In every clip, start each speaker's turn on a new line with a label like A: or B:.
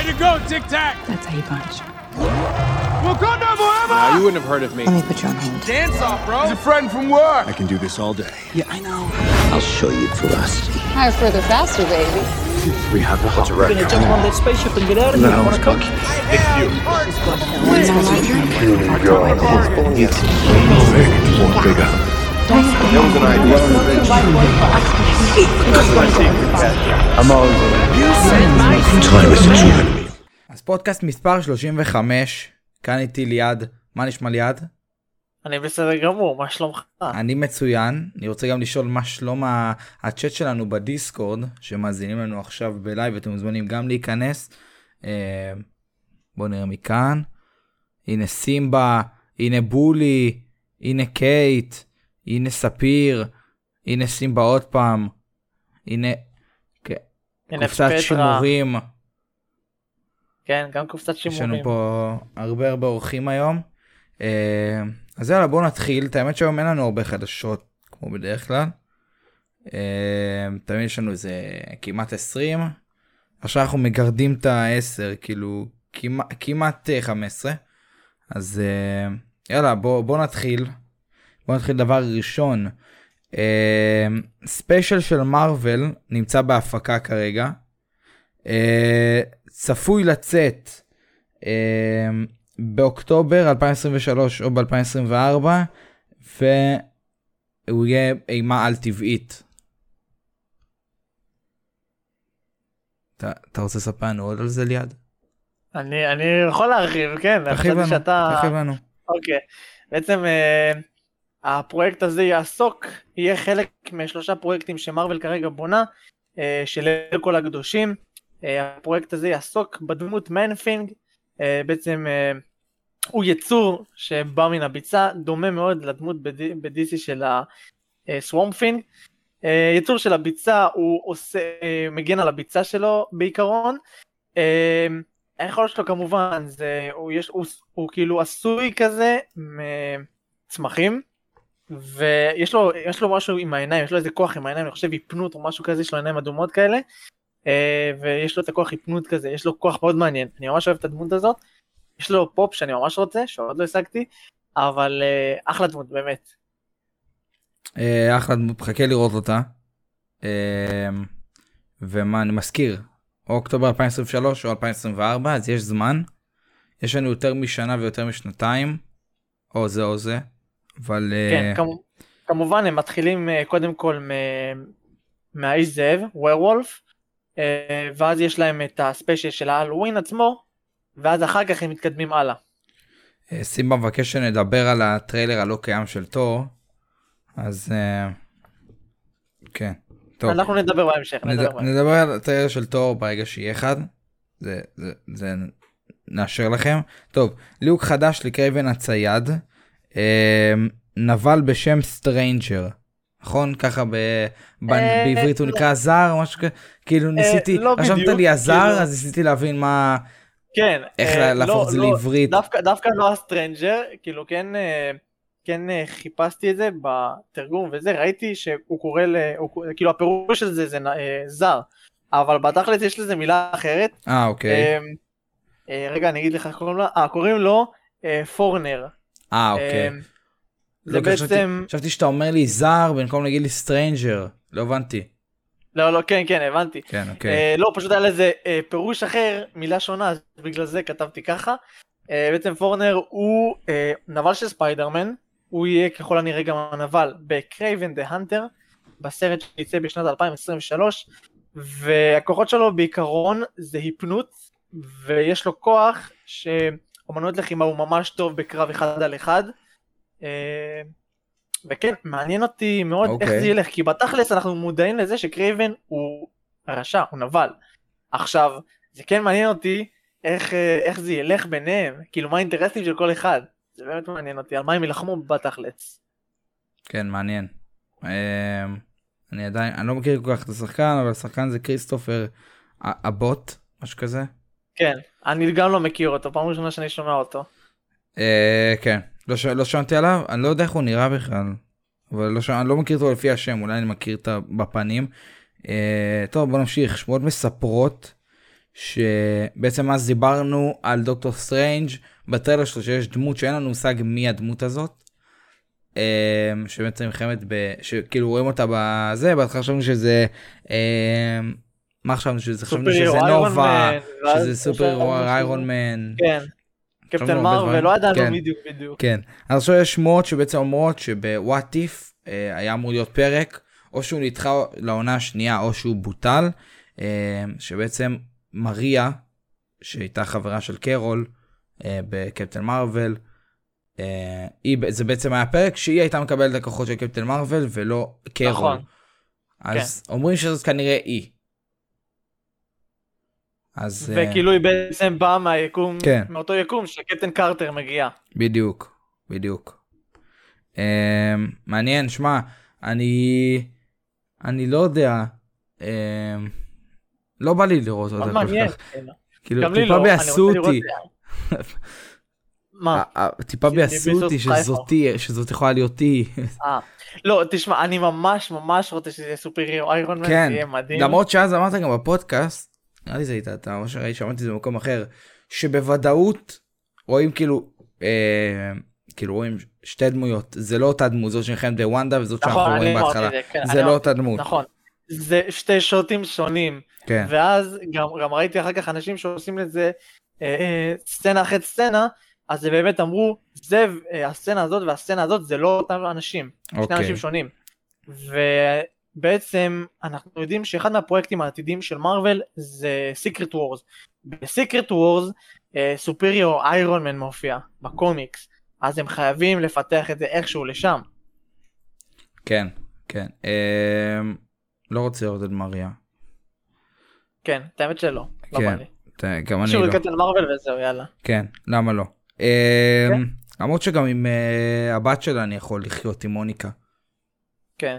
A: Way to go, Tic Tac!
B: That's how you punch.
A: Wakanda forever!
C: No, you wouldn't have heard of me.
B: Let me put you on hold.
A: Dance off, bro! He's a friend from work!
D: I can do this all day.
E: Yeah, I know. I'll show you ferocity.
F: Higher, further, faster, baby.
D: We have a hot record.
E: We're gonna jump on that spaceship and get out of here.
D: No,
E: it's cook.
D: It's
E: you.
D: It's
C: you. It's you. It's
D: you. It's you. It's you. It's True enemy.
G: אז פודקאסט מספר 35, כאן איתי ליעד, מה נשמע ליעד?
H: אני בסדר גמור, מה שלומך?
G: אני מצוין, אני רוצה גם לשאול מה שלום הצ'אט שלנו בדיסקורד, שמאזינים לנו עכשיו בלייב, אתם מוזמנים גם להיכנס. אה, בואו נראה מכאן. הנה סימבה, הנה בולי, הנה קייט, הנה ספיר, הנה סימבה עוד פעם, הנה כן,
H: הנה
G: קופסת
H: פטרה.
G: שימורים.
H: כן, גם קופסת
G: יש לנו
H: שימורים.
G: פה הרבה הרבה אורחים היום. אה, אז יאללה בואו נתחיל. את האמת שהיום אין לנו הרבה חדשות כמו בדרך כלל. אה, תמיד יש לנו איזה כמעט 20. עכשיו אנחנו מגרדים את ה-10 כאילו כמעט, כמעט אה, 15. אז אה, יאללה בואו בוא נתחיל. בואו נתחיל דבר ראשון. ספיישל של מארוול נמצא בהפקה כרגע. אה, צפוי לצאת אה, באוקטובר 2023 או ב-2024 והוא יהיה אימה על טבעית. אתה, אתה רוצה לספר לנו עוד על זה ליד?
H: אני אני יכול להרחיב, כן.
G: תרחיב לנו,
H: שאתה-
G: תרחיב לנו.
H: אוקיי. בעצם אה, הפרויקט הזה יעסוק, יהיה חלק משלושה פרויקטים שמרוויל כרגע בונה, אה, של כל הקדושים. אה, הפרויקט הזה יעסוק בדמות מנפינג, אה, בעצם הוא יצור שבא מן הביצה, דומה מאוד לדמות ב-DC של הסוורמפינג. אה, יצור של הביצה הוא עושה, מגן על הביצה שלו בעיקרון. היכולת שלו כמובן זה, הוא, יש, הוא, הוא כאילו עשוי כזה מצמחים ויש לו, יש לו משהו עם העיניים, יש לו איזה כוח עם העיניים, אני חושב היפנות או משהו כזה, יש לו עיניים אדומות כאלה אה, ויש לו את הכוח היפנות כזה, יש לו כוח מאוד מעניין, אני ממש אוהב את הדמות הזאת, יש לו פופ שאני ממש רוצה, שעוד לא השגתי, אבל אה, אחלה דמות באמת.
G: אה, אחלה דמות, מחכה לראות אותה. ומה אני מזכיר, או אוקטובר 2023 או 2024 אז יש זמן. יש לנו יותר משנה ויותר משנתיים. או זה או זה. אבל
H: כן, כמו, כמובן הם מתחילים אה, קודם כל מהאיש זאב, ווירוולף, אה, ואז יש להם את הספיישל של ההלווין עצמו, ואז אחר כך הם מתקדמים הלאה.
G: אה, סימבה מבקש שנדבר על הטריילר הלא קיים של תור. אז כן. טוב.
H: אנחנו נדבר בהמשך, נדבר
G: נד...
H: בהמשך.
G: נדבר על הטריילר של תור ברגע שיהיה אחד. זה, זה, זה נאשר לכם. טוב, ליהוק חדש לקרייבן הצייד. אה, נבל בשם Stranger. נכון? ככה ב... ב...
H: אה,
G: בעברית הוא
H: לא.
G: נקרא זר משהו כזה. כאילו ניסיתי,
H: לא
G: רשמת
H: בדיוק,
G: לי הזר
H: כאילו.
G: אז ניסיתי להבין מה...
H: כן,
G: איך
H: אה,
G: להפוך
H: לא,
G: את זה
H: לא,
G: לעברית.
H: דווקא, לא ה Stranger, כאילו כן, אה, כן אה, חיפשתי את זה בתרגום וזה, ראיתי שהוא קורא, ל, כאילו הפירוש של זה זה אה, זר, אבל בתכלס יש לזה מילה אחרת.
G: אה אוקיי.
H: אה, אה, רגע, אני אגיד לך איך קוראים לו, אה, קוראים לו אה, פורנר.
G: אה אוקיי.
H: אה, זה
G: לא,
H: בעצם,
G: חשבתי שאתה אומר לי זר במקום להגיד לי Stranger. לא הבנתי.
H: לא, לא, כן, כן, הבנתי.
G: כן אוקיי.
H: אה, לא, פשוט היה לזה אה, פירוש אחר, מילה שונה, בגלל זה כתבתי ככה. אה, בעצם Foreigner הוא נבל של ספיידרמן, הוא יהיה ככל הנראה גם הנבל בקרייבן the Hunter, בסרט שיצא בשנת 2023, והכוחות שלו בעיקרון זה היפנות, ויש לו כוח שאומנויות לחימה הוא ממש טוב בקרב אחד על אחד. אה, וכן, מעניין אותי מאוד איך
G: אוקיי.
H: זה ילך, כי בתכלס אנחנו מודעים לזה שקרייבן הוא רשע, הוא נבל. עכשיו, זה כן מעניין אותי איך, אה, איך זה ילך ביניהם, כאילו מה האינטרסים של כל אחד. זה באמת מעניין אותי, על מה הם ילחמו בתכלס.
G: כן מעניין. אמ, אני עדיין אני לא מכיר כל כך את השחקן אבל השחקן זה כריסטופר אבוט משהו כזה.
H: כן, אני גם לא מכיר אותו, פעם ראשונה שאני שומע אותו.
G: אה, כן לא. לא שמעתי עליו אני לא יודע איך הוא נראה בכלל. אבל לא. אני לא מכיר אותו לפי השם אולי אני מכיר את. בפנים. אה, טוב בוא נמשיך שמועות מספרות שבעצם אז דיברנו על דוקטור סטרנג' בטריילר שלו שיש דמות שאין לנו מושג מי הדמות הזאת. אה, שבעצם נלחמת ב... שכאילו רואים אותה בזה, בהתחלה חשבנו שזה... מה חשבנו שזה? חשבנו שזה נובה, שזה
H: Superior
G: Iron Man.
H: כן. קפטן מרוויל. לא ידענו
G: כן.
H: בדיוק בדיוק.
G: כן. אז עכשיו יש שמועות שבעצם אומרות שב What If אה, היה אמור להיות פרק, או שהוא נדחה לעונה השנייה או שהוא בוטל, אה, שבעצם מריה, שהייתה חברה של קרול אה, בקפטן מרוויל, היא, זה בעצם היה פרק שהיא הייתה מקבלת את הכוחות של קפטן מרוויל ולא קרול.
H: נכון.
G: אז אומרים שזאת כנראה היא. אז אה,
H: וכאילו היא בעצם באה מהיקום,
G: כן.
H: מאותו יקום שקפטן קרטר מגיע.
G: בדיוק, בדיוק. Um, מעניין, שמע, אני, אני לא יודע, um, לא בא לי לראות אותה כל. כך.
H: כן.
G: כאילו, טיפה
H: לא, לראות
G: אותי,
H: זה. מה?
G: טיפה ביאסו אותי? שזאתי, שזאת יכולה להיות היא.
H: לא, תשמע, אני ממש ממש רוצה שזה יהיה סופר הירו איירון מן, זה
G: כן,
H: יהיה מדהים.
G: למרות שאז אמרת גם בפודקאסט, נראה לי זה הייתה אתה, או שראיתי, שמעתי את זה במקום אחר, שבוודאות רואים כאילו, אה, כאילו רואים שתי דמויות, זה לא אותה דמות, זאת שנלחמת בוונדה וזאת שאנחנו
H: נכון, אני
G: רואים בהתחלה,
H: זה, כן,
G: זה לא אותה דמות.
H: נכון. זה שתי שוטים שונים.
G: כן.
H: ואז גם, גם ראיתי אחר כך אנשים שעושים לזה אה, אה, סצנה אחרי סצנה, אז הם באמת אמרו, זה, אה, הסצנה הזאת והסצנה הזאת זה לא אותם אנשים, שני
G: אוקיי.
H: אנשים שונים. ובעצם אנחנו יודעים שאחד מהפרויקטים העתידיים של מארוול זה סיקרט וורס. בסיקרט וורס סופריור איירון מן מופיע בקומיקס, אז הם חייבים לפתח את זה איכשהו לשם.
G: כן, כן. אמ, לא רוצה לראות את מריה.
H: כן, את האמת שלא, לא
G: כן,
H: לי.
G: ת- גם אני
H: שוב,
G: לא.
H: קפטן מארוול וזהו, יאללה.
G: כן, למה לא?
H: כן.
G: אמ, למרות שגם עם אה, הבת שלה אני יכול לחיות עם מוניקה.
H: כן.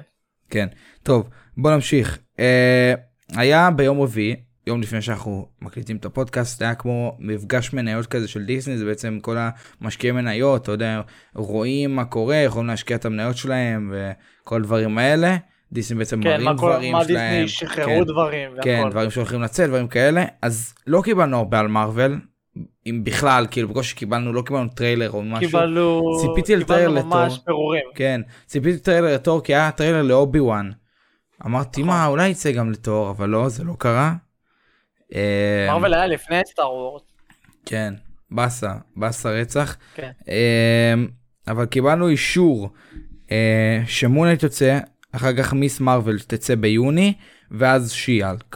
G: כן. טוב, בוא נמשיך. אה, היה ביום רביעי, יום לפני שאנחנו מקליטים את הפודקאסט, היה כמו מפגש מניות כזה של דיסני, זה בעצם כל המשקיעי מניות, אתה יודע, רואים מה קורה, יכולים להשקיע את המניות שלהם וכל הדברים האלה. דיסני בעצם
H: כן,
G: מראים
H: מה,
G: דברים
H: מה
G: שלהם.
H: דיסני שחררו
G: כן.
H: דברים והכל.
G: כן, דברים שהולכים לצאת, דברים כאלה. אז לא קיבלנו הרבה על מארוול, אם בכלל, כאילו בקושי קיבלנו, לא קיבלנו טריילר או משהו.
H: קיבלנו,
G: ציפיתי לטריילר לתור.
H: פירורים.
G: כן, ציפיתי טריילר לתור כי היה טריילר לאובי וואן. אמרתי מה אולי יצא גם לתור אבל לא זה לא קרה. אה,
H: מרוויל היה לפני סטאר וורס.
G: כן באסה באסה רצח.
H: כן.
G: אה, אבל קיבלנו אישור אה, שמונייט יוצא אחר כך מיס מרוויל תצא ביוני ואז שיאלק.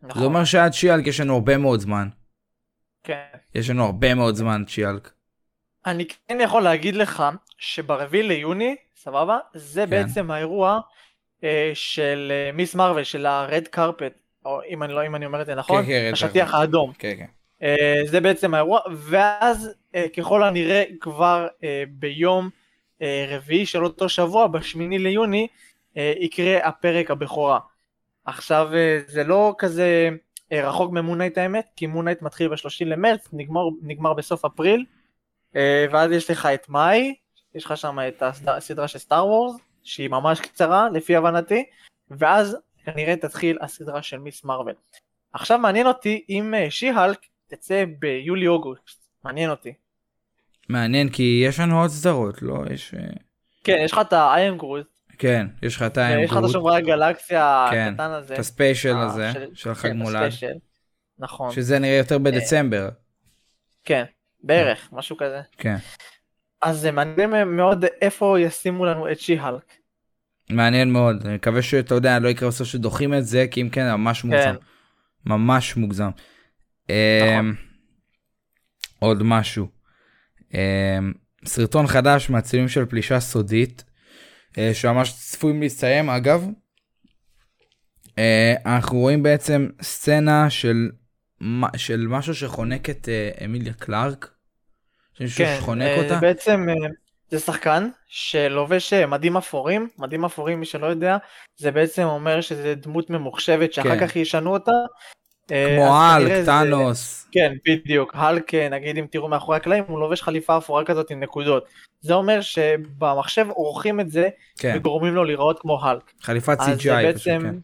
G: זה
H: נכון.
G: אומר שעד שיאלק יש לנו הרבה מאוד זמן.
H: כן.
G: יש לנו הרבה מאוד זמן שיאלק.
H: אני כן יכול להגיד לך שברביעי ליוני, סבבה? זה
G: כן.
H: בעצם האירוע אה, של אה, מיס מרוויל, של ה red carpet, או אם אני לא, אם אני אומר את זה נכון,
G: כן, כן,
H: השטיח
G: carpet.
H: האדום.
G: כן כן.
H: אה, זה בעצם האירוע, ואז אה, ככל הנראה כבר אה, ביום אה, רביעי של אותו שבוע, בשמיני ליוני, אה, יקרה הפרק הבכורה. עכשיו אה, זה לא כזה רחוק מ Moon Knight האמת, כי Moon Knight מתחיל ב-30 למרץ, נגמר, נגמר בסוף אפריל, אה, ואז יש לך את מאי, יש לך שם את הסד- הסדרה של סטאר וורס, שהיא ממש קצרה לפי הבנתי, ואז כנראה תתחיל הסדרה של מיס מרוויל. עכשיו מעניין אותי אם אה, שי-הלק תצא ביולי-אוגוסט, מעניין אותי.
G: מעניין כי יש לנו עוד סדרות לא יש אה,
H: כן, יש לך את ה-I am Groot,
G: כן יש לך את ה-
H: ויש לך את השומרי הגלקסיה
G: כן,
H: הקטן הזה.
G: את הספיישל
H: אה,
G: הזה של חג
H: כן,
G: מולד.
H: נכון,
G: שזה נראה יותר בדצמבר.
H: כן, בערך, משהו כזה.
G: כן.
H: אז זה מעניין מאוד איפה ישימו לנו את שי-הלק.
G: מעניין מאוד אני מקווה שאתה יודע לא יקרה בסוף שדוחים את זה כי אם כן ממש מוגזם. ממש מוגזם. אמ, עוד משהו. אמ, סרטון חדש מהצילומים של פלישה סודית אה, שממש צפויים להסתיים אגב. אה, אנחנו רואים בעצם סצנה של של משהו שחונק את אה, אמיליה קלארק. שמישהו
H: כן,
G: שחונק
H: אה,
G: אותה.
H: בעצם אה, זה שחקן שלובש אה, מדים אפורים, מדים אפורים מי שלא יודע, זה בעצם אומר שזה דמות ממוחשבת שאחר
G: כן.
H: כך ישנו אותה. אה,
G: כמו האלק, טאנוס.
H: כן, בדיוק. האלק, אה, נגיד אם תראו מאחורי הקלעים, הוא לובש חליפה אפורה כזאת עם נקודות. זה אומר שבמחשב עורכים את זה
G: כן.
H: וגורמים לו להיראות כמו האלק.
G: חליפת CGI. פשוט,
H: בעצם,
G: כן.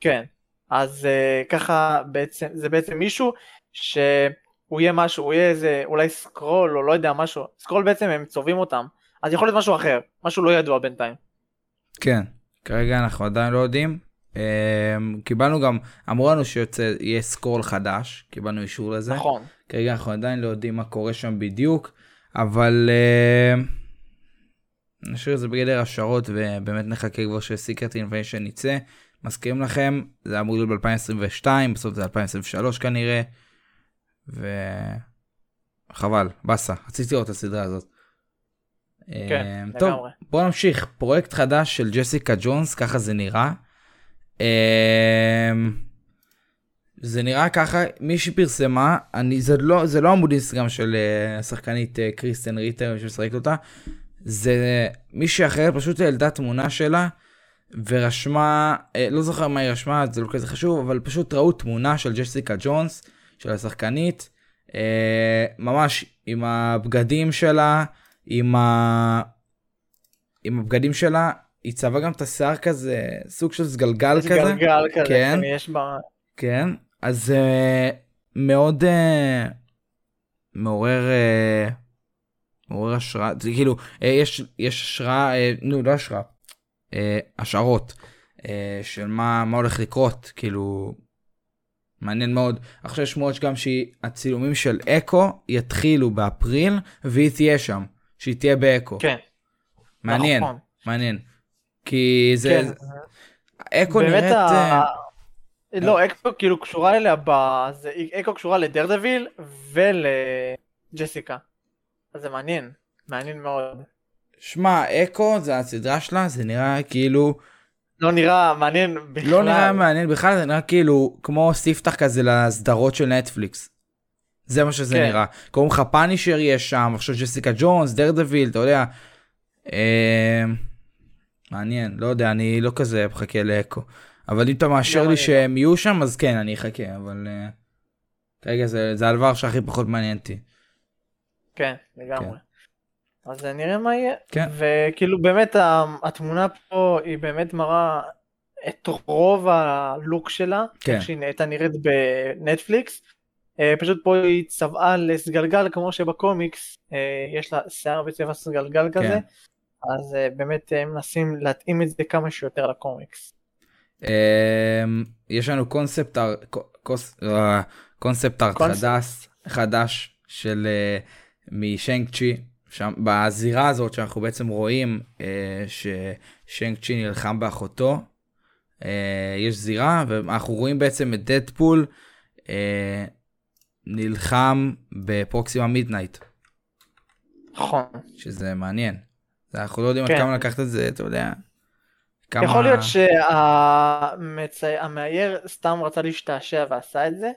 H: כן. אז אה, ככה בעצם, זה בעצם מישהו שהוא יהיה משהו, הוא יהיה איזה אולי סקרול או לא יודע משהו, סקרול בעצם הם צובעים אותם, אז יכול להיות משהו אחר, משהו לא ידוע בינתיים.
G: כן, כרגע אנחנו עדיין לא יודעים. אמ, קיבלנו גם, אמרו לנו שיוצא, יהיה סקרול חדש, קיבלנו אישור לזה.
H: נכון.
G: כרגע אנחנו עדיין לא יודעים מה קורה שם בדיוק, אבל נשאיר את זה בגדר השערות ובאמת נחכה כבר ש Secret Invasion יצא. מזכירים לכם, זה אמור להיות ב-2022, בסוף זה 2023 כנראה. וחבל, באסה, רציתי לראות את הסדרה הזאת.
H: כן,
G: אמ, טוב,
H: לגמרי.
G: בוא נמשיך, פרויקט חדש של ג'סיקה ג'ונס, ככה זה נראה. אמ, זה נראה ככה, מי שפרסמה, אני, זה לא, זה לא עמוד אינסטגרם של אה, השחקנית אה, קריסטן ריטר שמשחקת אותה, זה מישהי אחרת פשוט העלתה תמונה שלה ורשמה, אה, לא זוכר מה היא רשמה, זה לא כזה חשוב, אבל פשוט ראו תמונה של ג'סיקה ג'ונס, של השחקנית, ממש עם הבגדים שלה, עם, ה... עם הבגדים שלה, היא צבעה גם את השיער כזה, סוג של סגלגל כזה.
H: גלגל כזה,
G: כן.
H: כן, יש בה...
G: כן, אז uh, מאוד uh, מעורר, uh, מעורר השראה, זה כאילו, uh, יש, יש השראה, uh, נו, לא השראה, uh, השערות uh, של מה, מה הולך לקרות, כאילו, מעניין מאוד. עכשיו יש שמועות גם שהצילומים של אקו יתחילו באפריל, והיא תהיה שם, שהיא תהיה באקו.
H: כן.
G: מעניין,
H: נכון.
G: מעניין. כי זה,
H: כן.
G: אקו נראית...
H: ה...
G: אה,
H: לא, אקו כאילו קשורה אליה ב... זה- אקו קשורה לדרדוויל ולג'סיקה. אז זה מעניין, מעניין מאוד.
G: שמע, אקו זה הסדרה שלה, זה נראה כאילו,
H: לא נראה מעניין בכלל.
G: לא נראה מעניין בכלל, זה נראה כאילו כמו ספתח כזה לסדרות של נטפליקס. זה מה שזה
H: כן.
G: נראה. קוראים לך פאנישר יש שם, עכשיו ג'סיקה ג'ונס, דרדוויל, אתה יודע. אה, מעניין, לא יודע, אני לא כזה מחכה לאקו. אבל אם אתה מאשר לי
H: אני
G: שהם יהיו שם, אז כן, אני אחכה, אבל... אה, כרגע זה זה הדבר שהכי פחות מעניין אותי.
H: כן, לגמרי. אז נראה מה יהיה.
G: כן.
H: וכאילו באמת התמונה פה היא באמת מראה את רוב הלוק שלה,
G: כן.
H: שהיא הייתה נראית בנטפליקס. אה, פשוט פה היא צבעה לסגלגל כמו שבקומיקס אה, יש לה שיער בצבע סגלגל כזה. אז אה, באמת הם מנסים להתאים את זה כמה שיותר לקומיקס.
G: אמ, יש לנו קונספט אה, קונספט ארט
H: קונספט.
G: חדש חדש של אה, משנק צ'י שם בזירה הזאת שאנחנו בעצם רואים אה, ששנק צ'י נלחם באחותו. אה, יש זירה ואנחנו רואים בעצם את דדפול אה, נלחם בפרוקסימה מידנייט
H: נכון.
G: שזה מעניין. אנחנו לא יודעים עד
H: כן.
G: כמה לקחת את זה אתה יודע. כמה...
H: יכול להיות שהמאייר סתם רצה להשתעשע ועשה את זה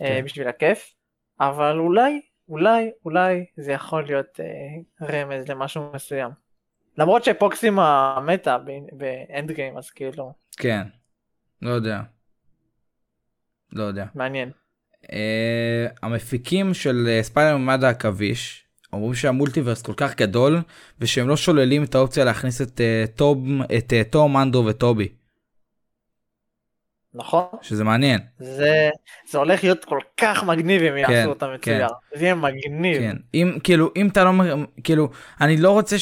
H: אה,
G: כן. בשביל
H: הכיף, אבל אולי, אולי, אולי זה יכול להיות אה, רמז למשהו מסוים. למרות שפוקסימה מתה באנד גיים אז כאילו
G: כן. לא יודע. לא יודע.
H: מעניין.
G: אה, המפיקים של אה, ספיידר ממד העכביש אומרים שה multiverse כל כך גדול ושהם לא שוללים את האופציה להכניס את אה, טום, את אה, טום, אנדרו וטובי
H: נכון?
G: שזה מעניין.
H: זה, זה הולך להיות כל כך מגניב אם
G: כן,
H: יעשו אותם
G: כן.
H: מצויר. זה יהיה מגניב.
G: כן. אם כאילו אם אתה לא כאילו אני לא רוצה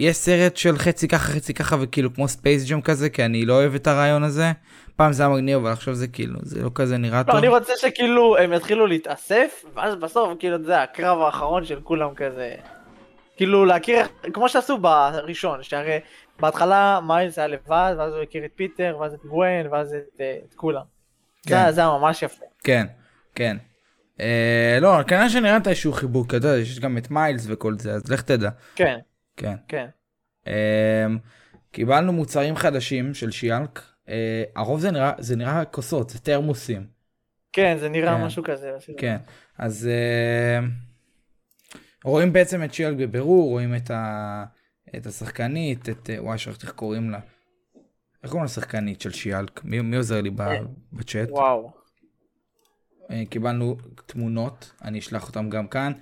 G: שיהיה סרט של חצי ככה חצי ככה וכאילו כמו Space Jam כזה כי אני לא אוהב את הרעיון הזה. פעם זה היה מגניב אבל עכשיו זה כאילו זה לא כזה נראה
H: לא,
G: טוב.
H: אני רוצה שכאילו הם יתחילו להתאסף, ואז בסוף כאילו זה הקרב האחרון של כולם כזה. כאילו להכיר, כמו שעשו בראשון, שהרי בהתחלה מיילס היה לבד, ואז הוא הכיר את פיטר, ואז את גווין, ואז את, אה, את כולם.
G: כן.
H: זה, זה היה ממש יפה.
G: כן, כן. אה, לא, כנראה שנראה את איזשהו חיבור כזה, יש גם את מיילס וכל זה, אז לך תדע.
H: כן,
G: כן.
H: כן.
G: אה, קיבלנו מוצרים חדשים של שיאלק, אה, הרוב זה נראה, זה נראה כוסות, זה תרמוסים.
H: כן, זה נראה
G: כן.
H: משהו כזה.
G: כן, אז אה, רואים בעצם את שיאלק בבירור, רואים את, ה, את השחקנית, את, אה, וואי, שכחתי איך קוראים לה. איך קוראים לשחקנית של שיאלק? מי, מי עוזר לי בצ'אט?
H: וואו.
G: קיבלנו תמונות, אני אשלח אותם גם כאן.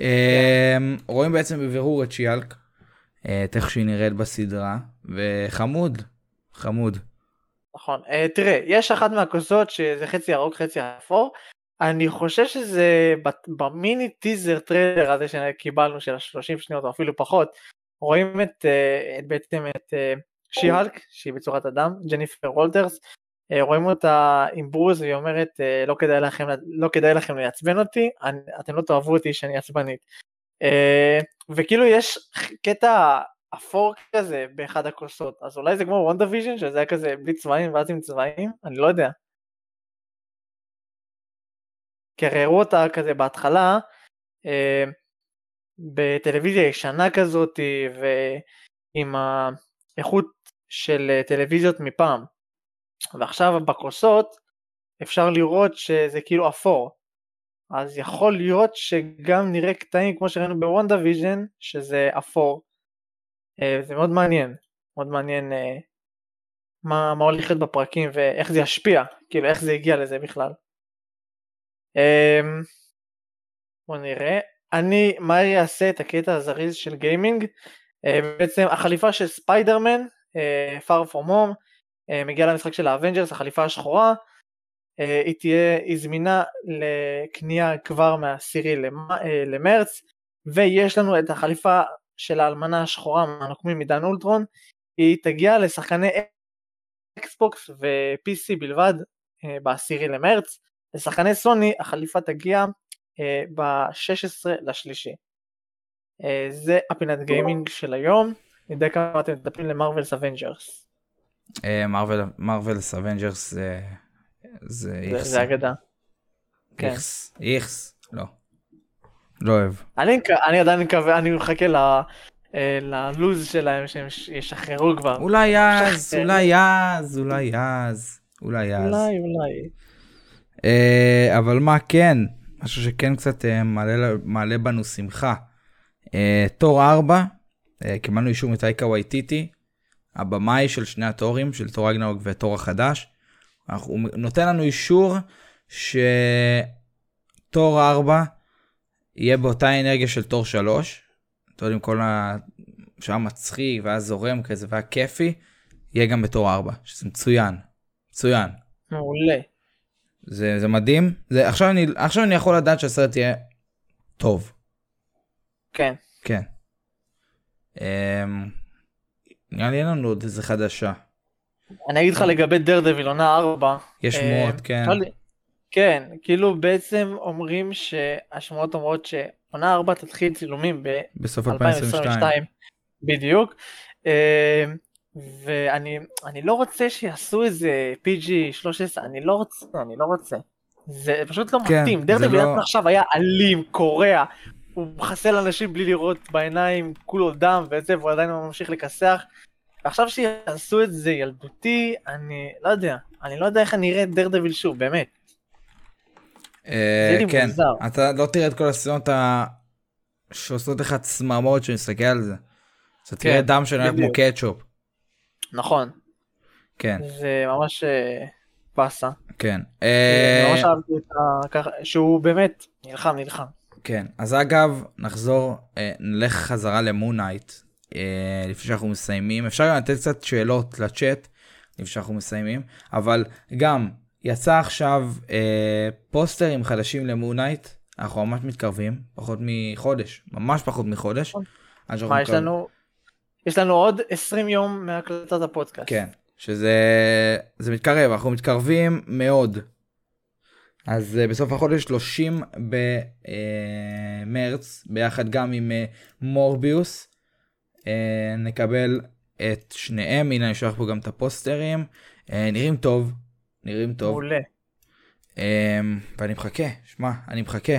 G: אה, רואים בעצם בבירור את שי-הלק, את איך שהיא נראית בסדרה, וחמוד, חמוד.
H: נכון. אה, תראה, יש אחת מהכוסות שזה חצי ירוק חצי אפור. אני חושב שזה במיני טיזר טריילר הזה שקיבלנו של ה-30 שניות או אפילו פחות, רואים את, אה, את בעצם את אה, שי-הלק שהיא בצורת אדם, ג'ניפר וולטרס, אה, רואים אותה עם ברוז והיא אומרת אה, לא כדאי לכם, לא כדאי לכם לעצבן אותי, אני, אתם לא תאהבו אותי שאני עצבנית. אה, וכאילו יש קטע אפור כזה באחד הכוסות, אז אולי זה כמו וונדה ויז'ן שזה היה כזה בלי צבעים ואז עם צבעים, אני לא יודע. כי הרי הראו אותה כזה בהתחלה אה, בטלוויזיה ישנה כזאת ועם האיכות של טלוויזיות מפעם. ועכשיו בכוסות אפשר לראות שזה כאילו אפור. אז יכול להיות שגם נראה קטעים כמו שראינו בוונדה ויז'ן שזה אפור. אה, זה מאוד מעניין, מאוד מעניין אה, מה, מה הולך להיות בפרקים ואיך זה ישפיע, כאילו איך זה הגיע לזה בכלל. אמ, בוא נראה, אני מהר אעשה את הקטע הזריז של גיימינג, אה, בעצם החליפה של ספיידרמן, far from home, מגיעה למשחק של האבנג'רס, החליפה השחורה, היא תהיה, היא זמינה לקנייה כבר מהעשירי אה, למרץ, ויש לנו את החליפה של האלמנה השחורה מהנוקמים עידן אולטרון, היא תגיע לשחקני אקסבוקס ו-PC בלבד אה, בעשירי למרץ, לשחקני סוני החליפה תגיע אה, ב-16 לשלישי. אה, זה הפינת גיימינג של היום, נדע כמה אתם מטפלים למרווילס אבנג'רס.
G: מרוויל מרווילס אבנג'רס זה איכס.
H: זה אגדה. כן.
G: איכס. איכס. לא. לא אוהב.
H: אני עדיין מקווה, אני מחכה אה, ללוז שלהם שהם ישחררו כבר.
G: אולי אז. אולי אז, אולי אז, אולי אז.
H: אולי אולי.
G: אה, אבל מה כן, משהו שכן קצת אה, מעלה, מעלה בנו שמחה. תור 4, אה, קיבלנו אישור מטייקה וייטיטי, הבמאי של שני התורים, של תור אגנרוק ותור החדש. אנחנו- הוא נותן לנו אישור שתור 4 יהיה באותה אנרגיה של תור 3. אתה יודע, עם כל ה... שהיה מצחיק והיה זורם כזה והיה כיפי, יהיה גם בתור 4, שזה מצוין. מצוין.
H: מעולה.
G: זה, זה מדהים. זה, עכשיו, אני, עכשיו אני יכול לדעת שהסרט יהיה טוב.
H: כן.
G: כן. אמ, נראה לי אין לנו עוד איזה חדשה.
H: אני אגיד לך לגבי דרדוויל עונה 4.
G: יש
H: אה,
G: שמועות, כן.
H: כן, כאילו בעצם אומרים שהשמועות אומרות שעונה 4 תתחיל צילומים
G: בסוף 2022.
H: ב-2022. בדיוק. אה, ואני אני לא רוצה שיעשו איזה PG 13, אני לא רוצה, אני לא רוצה. זה פשוט לא
G: כן,
H: מתאים.
G: זה
H: דרדוויל
G: לא-
H: עכשיו היה אלים, קורע. הוא מחסל אנשים בלי לראות בעיניים, כולו דם וזה, והוא עדיין ממשיך לכסח. ועכשיו שיעשו את זה ילדותי, אני לא יודע. אני לא יודע איך אני אראה את דרדוויל שוב, באמת.
G: אה,
H: זה לי
G: כן.
H: מוזר.
G: אתה לא תראה את כל הסצנות ה... שעושות לך צמרמורת כשנסתכל על זה. אתה תראה
H: כן,
G: דם שנראה כמו. קטשופ.
H: נכון.
G: כן,
H: זה ממש אה, באסה.
G: כן. אה,
H: ממש אהבתי את ה... שהוא באמת נלחם, נלחם.
G: כן, אז אגב, נחזור, נלך חזרה למונייט, לפני שאנחנו מסיימים. אפשר גם לתת קצת שאלות לצ'אט, לפני שאנחנו מסיימים, אבל גם, יצא עכשיו אה, פוסטרים חדשים למונייט, אנחנו ממש מתקרבים, פחות מחודש, ממש פחות מחודש. שאנחנו
H: מה יש לנו? יש לנו עוד 20 יום מהקלטת הפודקאסט.
G: כן, שזה זה מתקרב, אנחנו מתקרבים מאוד. אז uh, בסוף החודש 30 במרץ, ביחד גם עם מורביוס, uh, נקבל את שניהם, הנה אני אשלח פה גם את הפוסטרים, uh, נראים טוב, נראים טוב,
H: מעולה.
G: uh, ואני מחכה, שמע, אני מחכה.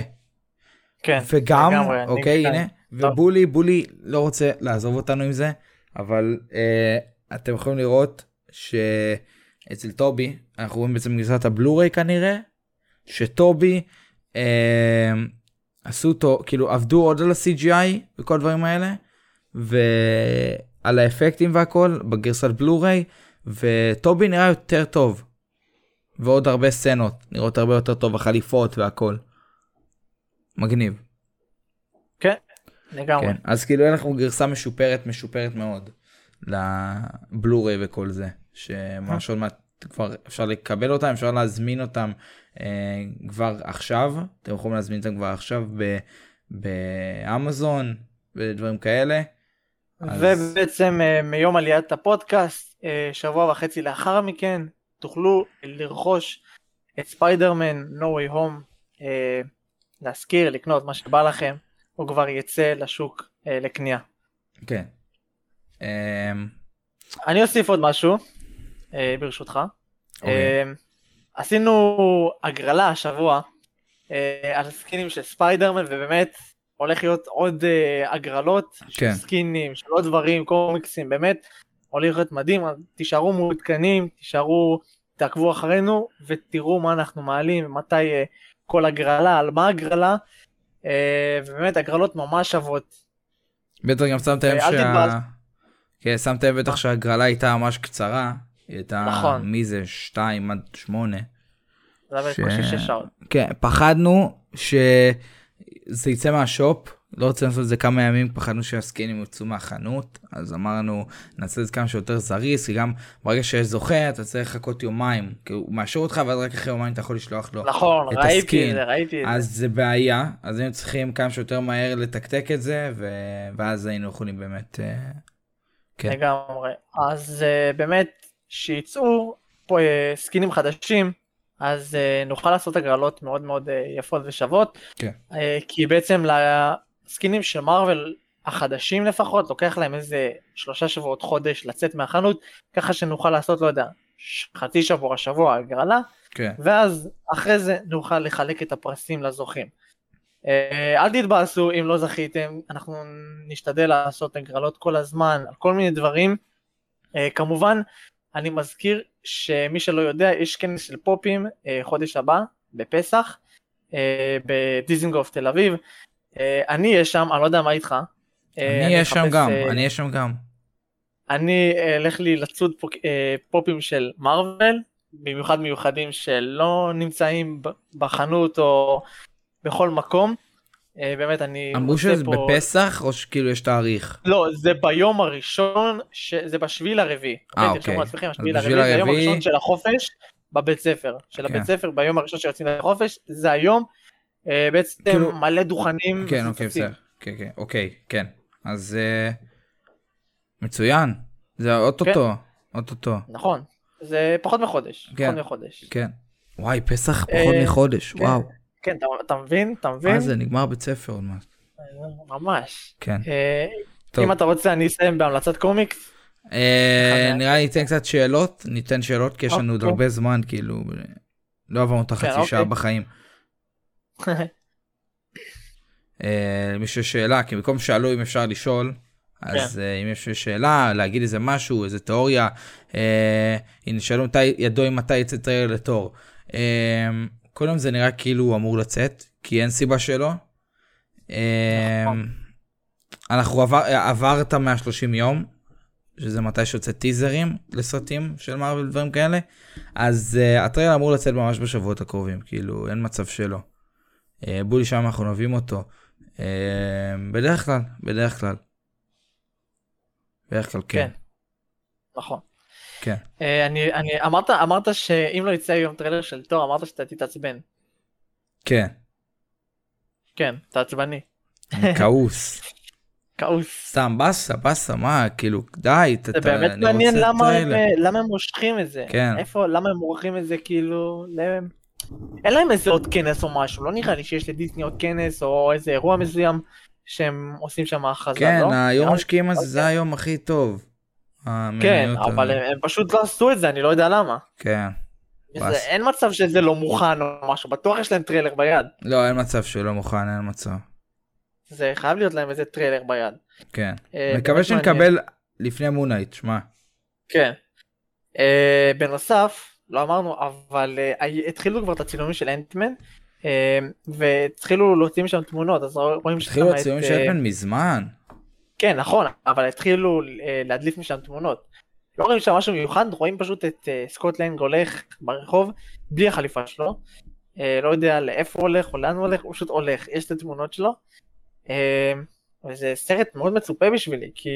H: כן.
G: וגם,
H: לגמרי,
G: אוקיי. הנה, ובולי, בולי לא רוצה לעזוב אותנו עם זה, אבל אה, אתם יכולים לראות שאצל טובי, אנחנו רואים בעצם גרסת הבלוריי כנראה, שטובי אה, עשו אותו, כאילו עבדו עוד על ה-CGI וכל הדברים האלה, ועל האפקטים והכל בגרסת בלוריי, וטובי נראה יותר טוב. ועוד הרבה סצנות, נראות הרבה יותר טוב, החליפות והכל. מגניב.
H: כן, לגמרי.
G: כן, אז כאילו לך גרסה משופרת משופרת מאוד לבלוריי וכל זה, שממש עוד מעט כבר אפשר לקבל אותם, אפשר להזמין אותם אה, כבר עכשיו, אתם יכולים להזמין אותם כבר עכשיו באמזון ודברים כאלה. אז-
H: ובעצם אה, מיום עליית הפודקאסט, אה, שבוע וחצי לאחר מכן, תוכלו לרכוש את ספיידרמן No Way Home, אה, להשכיר, לקנות מה שבא לכם, הוא כבר יצא לשוק לקנייה.
G: כן. אה,
H: אני אוסיף עוד משהו, ברשותך.
G: אוקיי.
H: אה, עשינו הגרלה השבוע על סקינים של ספיידרמן, ובאמת הולך להיות עוד אה, הגרלות
G: כן.
H: של סקינים, של עוד דברים, קומיקסים, באמת הולך להיות מדהים, תישארו מעודכנים, תישארו, תעקבו אחרינו ותראו מה אנחנו מעלים, מתי אה, כל הגרלה, על מה הגרלה, אה, ובאמת הגרלות ממש שוות.
G: בטח גם שמת לב שה... כן, שמת לב בטח שההגרלה הייתה ממש קצרה. היא הייתה,
H: נכון.
G: מי זה? 2 עד 8.
H: זה היה
G: ש-
H: בקושי שעות.
G: כן, פחדנו שזה יצא מהשופ, לא רצינו לעשות את זה כמה ימים, פחדנו שהסקינים יוצאו מהחנות, אז אמרנו נעשה את זה כמה שיותר זריז, כי גם ברגע שיש זוכה אתה צריך לחכות יומיים, כי הוא מאשר אותך ואז רק אחרי יומיים אתה יכול לשלוח לו
H: נכון,
G: את
H: ראיתי
G: הסקין.
H: את זה, ראיתי את זה.
G: אז זה בעיה, אז היינו צריכים כמה שיותר מהר לתקתק את זה, ו... ואז היינו יכולים באמת... אה, כן.
H: לגמרי. אז uh, באמת, שיצאו פה uh, סקינים חדשים, אז uh, נוכל לעשות הגרלות מאוד מאוד uh, יפות ושוות.
G: כן.
H: Uh, כי בעצם לסקינים של מארוול החדשים לפחות, לוקח להם איזה שלושה שבועות חודש לצאת מהחנות, ככה שנוכל לעשות, לא יודע, חצי שבוע, שבוע הגרלה,
G: כן.
H: ואז אחרי זה נוכל לחלק את הפרסים לזוכים. אה, אל תתבאסו אם לא זכיתם, אנחנו נשתדל לעשות הגרלות כל הזמן על כל מיני דברים. אה, כמובן, אני מזכיר שמי שלא יודע, יש כנס של פופים אה, חודש הבא, בפסח, אה, בדיזינגוף תל אביב. אה, אני אהיה שם, אני לא יודע מה איתך.
G: אני אהיה שם גם, אני אהיה שם גם.
H: אני אלך לי לצוד פופים של מארוול, במיוחד מיוחדים שלא נמצאים בחנות או בכל מקום. אה, באמת אני
G: אמרו שזה
H: פה...
G: בפסח או שכאילו יש תאריך?
H: לא, זה ביום הראשון, ש... זה בשביעי לרביעי.
G: אה,
H: אוקיי,
G: אוקיי.
H: תרשמו לעצמכם,
G: בשביעי
H: לרביעי, זה היום הראשון של החופש בבית ספר. של
G: כן.
H: הבית ספר ביום הראשון שיוצאים לחופש, זה היום. אה, בעצם
G: כאילו-
H: מלא דוכנים.
G: כן, אוקיי. בסדר. כן, כן, אוקיי, כן. אז אה, מצוין. זה אוטוטו, אוטוטו.
H: נכון, זה פחות מחודש.
G: כן.
H: פחות מחודש.
G: כן. וואי, פסח פחות מחודש,
H: כן.
G: וואו.
H: כן, אתה- מבין? אתה מבין?
G: מה זה, נגמר בית ספר עוד מעט.
H: ממש.
G: כן.
H: אה. אם אתה רוצה אני אסיים בהמלצת קומיקס.
G: אה, נראה לי ניתן קצת שאלות, ניתן שאלות כי יש לנו עוד
H: אוקיי.
G: הרבה זמן, כאילו, לא עברנו את החצי
H: אוקיי.
G: שעה בחיים. אה, למי שיש שאלה, כי במקום שאלו אם אפשר לשאול, אז
H: כן.
G: אה, אם יש שאלה, להגיד איזה משהו, איזה תיאוריה, אה, הנה שאלו ידוע אם מתי יצא טריילר לתור. אה, קודם זה נראה כאילו הוא אמור לצאת, כי אין סיבה שלא. אה,
H: נכון.
G: אנחנו עבר, עבר את ה-130 יום, שזה מתי שיוצא טיזרים לסרטים של מארוול ודברים כאלה, אז אה, הטריילר אמור לצאת ממש בשבועות הקרובים, כאילו אין מצב שלא. אה, בולי שם אנחנו אוהבים אותו. Uh, בדרך כלל, בדרך כלל. בדרך כלל כן.
H: כן. נכון.
G: כן.
H: אה, אני, אני, אמרת, אמרת שאם לא יצא היום טריילר של תור, אמרת שאתה תתעצבן.
G: כן.
H: כן, אתה עצבני.
G: כעוס.
H: כעוס.
G: סתם באסה, באסה, מה, כאילו, די, אתה,
H: זה באמת
G: אני
H: מעניין למה הם. אה, למה הם מושכים את זה.
G: כן.
H: איפה, למה הם מורחים את זה כאילו, להם... אין להם איזה עוד כנס או משהו, לא נראה לי שיש לדיסני עוד כנס או איזה אירוע מסוים שהם עושים שם הכרזה,
G: כן,
H: לא?
G: היום
H: לי-
G: משקיעים הזה,
H: אוקיי.
G: זה היום הכי טוב.
H: כן, אבל. הם, הם פשוט לא עשו את זה, אני לא יודע למה.
G: כן.
H: זה,
G: באסה.
H: אין מצב שזה לא מוכן או משהו, בטוח יש להם טריילר ביד.
G: לא, אין מצב שלא מוכן, אין מצב.
H: זה חייב להיות להם איזה טריילר ביד.
G: כן.
H: אה,
G: מקווה שנקבל לפני מון נייט, שמע.
H: כן. אה, בנוסף, לא אמרנו, אבל אה, התחילו כבר את הצילומים של אנטמן, אה, והתחילו להוציא משם תמונות, אז רואים שם
G: התחילו
H: את,
G: הצילומים
H: אה,
G: של אנטמן מזמן.
H: כן, נכון, אבל התחילו אה, להדליף משם תמונות. לא רואים שם משהו מיוחד, רואים פשוט את אה, סקוט לנג הולך ברחוב, בלי החליפה שלו, אה, לא יודע לאיפה הוא הולך או לאן הוא הולך, הוא פשוט הולך, יש את התמונות שלו. וזה סרט מאוד מצופה בשבילי, כי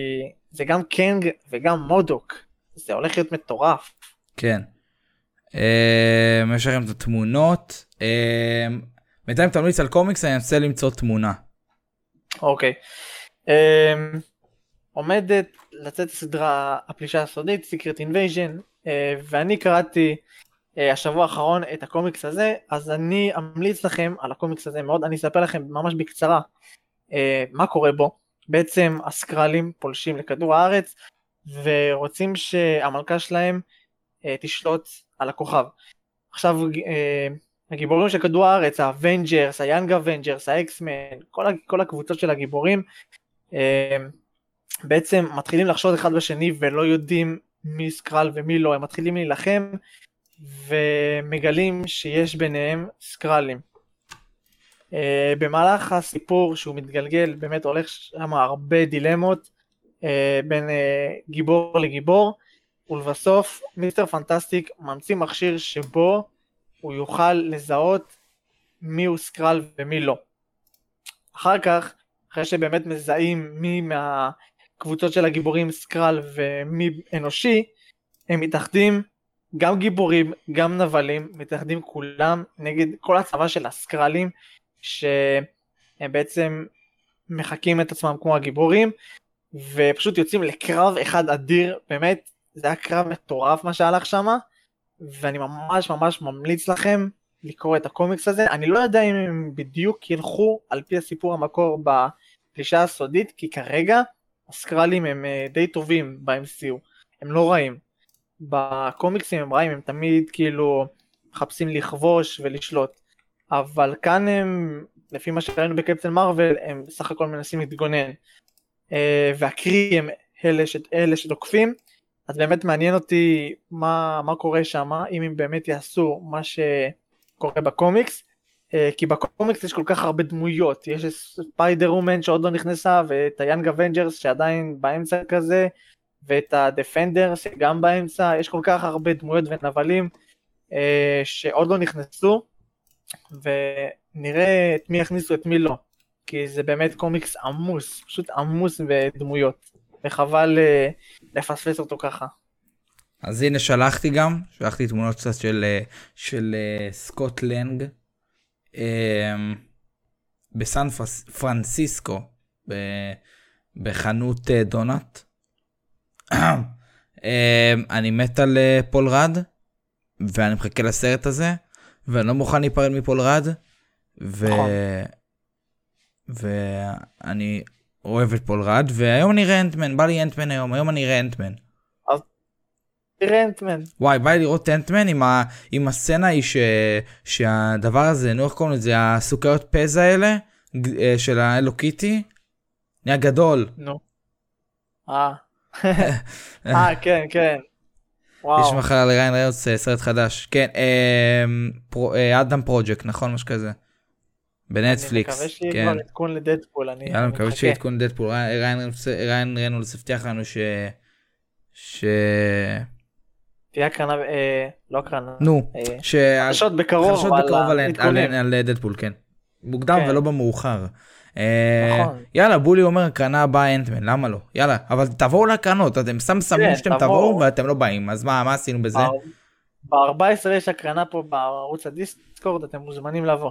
H: זה גם קנג וגם מודוק, זה הולך להיות מטורף.
G: כן. יש לכם את התמונות. בינתיים תמליץ על קומיקס, אני אנסה למצוא תמונה.
H: אוקיי. אמ, עומדת לצאת הסדרה הפלישה הסודית, Secret Invasion, אה, ואני קראתי אה, השבוע האחרון את הקומיקס הזה, אז אני אמליץ לכם על הקומיקס הזה מאוד, אני אספר לכם ממש בקצרה אה, מה קורה בו. בעצם הסקרלים פולשים לכדור הארץ ורוצים שהמלכה שלהם תשלוט על הכוכב. עכשיו הגיבורים של כדור הארץ, האבנג'רס, היאנג אבנג'רס, האקסמן, כל, כל הקבוצות של הגיבורים, בעצם מתחילים לחשוד אחד בשני ולא יודעים מי סקרל ומי לא, הם מתחילים להילחם ומגלים שיש ביניהם סקרלים. Uh, במהלך הסיפור שהוא מתגלגל באמת הולך שם הרבה דילמות uh, בין uh, גיבור לגיבור ולבסוף מיסטר פנטסטיק ממציא מכשיר שבו הוא יוכל לזהות מי הוא סקרל ומי לא. אחר כך, אחרי שבאמת מזהים מי מהקבוצות של הגיבורים סקרל ומי אנושי, הם מתאחדים, גם גיבורים, גם נבלים, מתאחדים כולם נגד כל הצבא של הסקרלים, שהם בעצם מחקים את עצמם כמו הגיבורים, ופשוט יוצאים לקרב אחד אדיר, באמת, זה היה קרב מטורף מה שהלך שמה. ואני ממש ממש ממליץ לכם לקרוא את הקומיקס הזה. אני לא יודע אם הם בדיוק ילכו על פי הסיפור המקור בפלישה הסודית, כי כרגע הסקרלים הם אה, די טובים ב-MCU, הם לא רעים. בקומיקסים הם רעים, הם תמיד כאילו מחפשים לכבוש ולשלוט. אבל כאן הם, לפי מה שראינו בקפטן מרוויל, הם בסך הכל מנסים להתגונן. אה, והקרי הם אלה, ש... אלה שתוקפים, אז באמת מעניין אותי מה, מה קורה שם, אם הם באמת יעשו מה שקורה בקומיקס, אה, כי בקומיקס יש כל כך הרבה דמויות, יש ספיידר וומן שעוד לא נכנסה, ואת היאנג אבנג'רס שעדיין באמצע כזה, ואת הדפנדרס שגם באמצע, יש כל כך הרבה דמויות ונבלים אה, שעוד לא נכנסו, ונראה את מי יכניסו את מי לא, כי זה באמת קומיקס עמוס, פשוט עמוס בדמויות. וחבל אה, לפספס אותו ככה.
G: אז הנה שלחתי גם, שלחתי תמונות קצת של, אה, של אה, סקוט לנג בסן פרנסיסקו בחנות דונאט. אני מת על פול רד ואני מחכה לסרט הזה ואני לא מוכן להיפרד מפול רד ו... נכון. ואני אוהב את פול רד, והיום אני אראה אנטמן, בא לי אנטמן היום, היום אני אראה אנטמן.
H: אנטמן.
G: וואי, בא לי לראות אנטמן עם, ה... עם הסצנה היא ש... שהדבר הזה, נו איך קוראים לזה, הסוכריות פז האלה, אה, של האלו קיטי, נהיה גדול.
H: נו. אה. אה, כן, כן.
G: וואו. יש מחר של ריאן ריינולדס סרט חדש. כן, אה, פרו, אה, אדם פרוג'קט, נכון? משהו כזה. בנטפליקס,
H: אני מקווה שיהיה כן. כבר עדכון לדדפול, אני
G: יאללה, מקווה שיהיה עדכון לדדפול, ריאן ריינולדס הבטיח לנו ש... ש...
H: תהיה הקרנה, אה, לא הקרנה,
G: נו,
H: אה, ש... חדשות בקרוב,
G: חדשות בקרוב על, על, על דדפול, כן. מוקדם כן. ולא במאוחר. אה, נכון. יאללה בולי אומר הקרנה הבאה אנטמן למה לא יאללה אבל תבואו להקרנות אתם סתם כן, שאתם תבואו ואתם לא באים אז מה מה עשינו בזה.
H: ב-14 יש הקרנה פה בערוץ הדיסקורד אתם מוזמנים לבוא.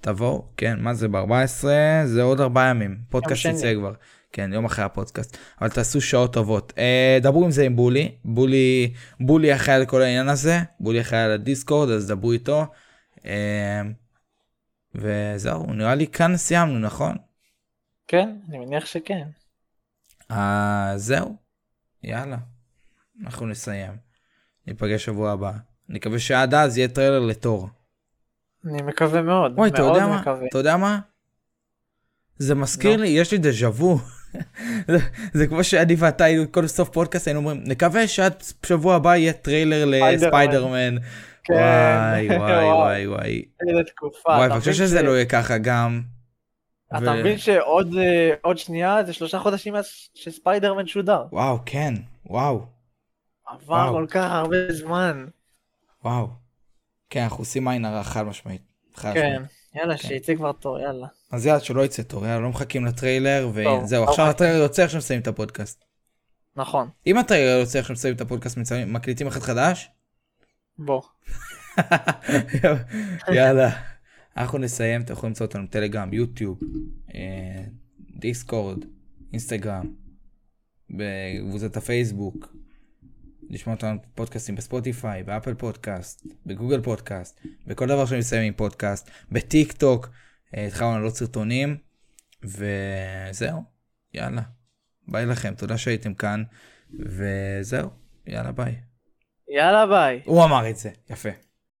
G: תבואו, כן, מה זה ב-14? זה עוד ארבעה ימים, פודקאסט יצא כבר. כן, יום אחרי הפודקאסט, אבל תעשו שעות טובות. אה, דברו עם זה עם בולי, בולי, בולי אחראי על כל העניין הזה, בולי אחראי על הדיסקורד, אז דברו איתו. אה, וזהו, נראה לי כאן סיימנו, נכון?
H: כן, אני מניח שכן.
G: אה, זהו, יאללה, אנחנו נסיים. ניפגש שבוע הבא. אני מקווה שעד אז יהיה טריילר לתור.
H: אני מקווה מאוד,
G: אתה יודע מה? אתה יודע מה? זה מזכיר לא. לי, יש לי דז'ה וו. זה כמו שאני ואתה היינו כל סוף פודקאסט היינו אומרים נקווה שעד שבוע הבא יהיה טריילר לספיידרמן. כן. וואי וואי וואי וואי.
H: איזה תקופה.
G: וואי, אני חושב שזה לא יהיה ככה גם.
H: אתה מבין שעוד אה, שנייה זה שלושה חודשים שספיידרמן שודר.
G: וואו כן וואו.
H: עבר כל כך הרבה זמן.
G: וואו. כן, אנחנו עושים עין הרע חד משמעית.
H: כן, יאללה, כן. שיצא כבר תור, יאללה.
G: אז יאללה, שלא יצא תור, יאללה, לא מחכים לטריילר, וזהו, עכשיו הטריילר יוצא, עכשיו מסיימים את הפודקאסט.
H: נכון.
G: אם הטריילר יוצא, עכשיו מסיימים את הפודקאסט, מקליטים אחד חדש?
H: בוא.
G: יאללה. אנחנו נסיים, אתם יכולים למצוא אותנו טלגרם, יוטיוב, אה, דיסקורד, אינסטגרם, בקבוצת הפייסבוק, לשמוע אותנו פודקאסטים בספוטיפיי, באפל פודקאסט, בגוגל פודקאסט, בכל דבר שמסיים עם פודקאסט, בטיק טוק, התחלנו לעלות סרטונים, וזהו, יאללה. ביי לכם, תודה שהייתם כאן, וזהו, יאללה ביי.
H: יאללה ביי.
G: הוא אמר את זה, יפה.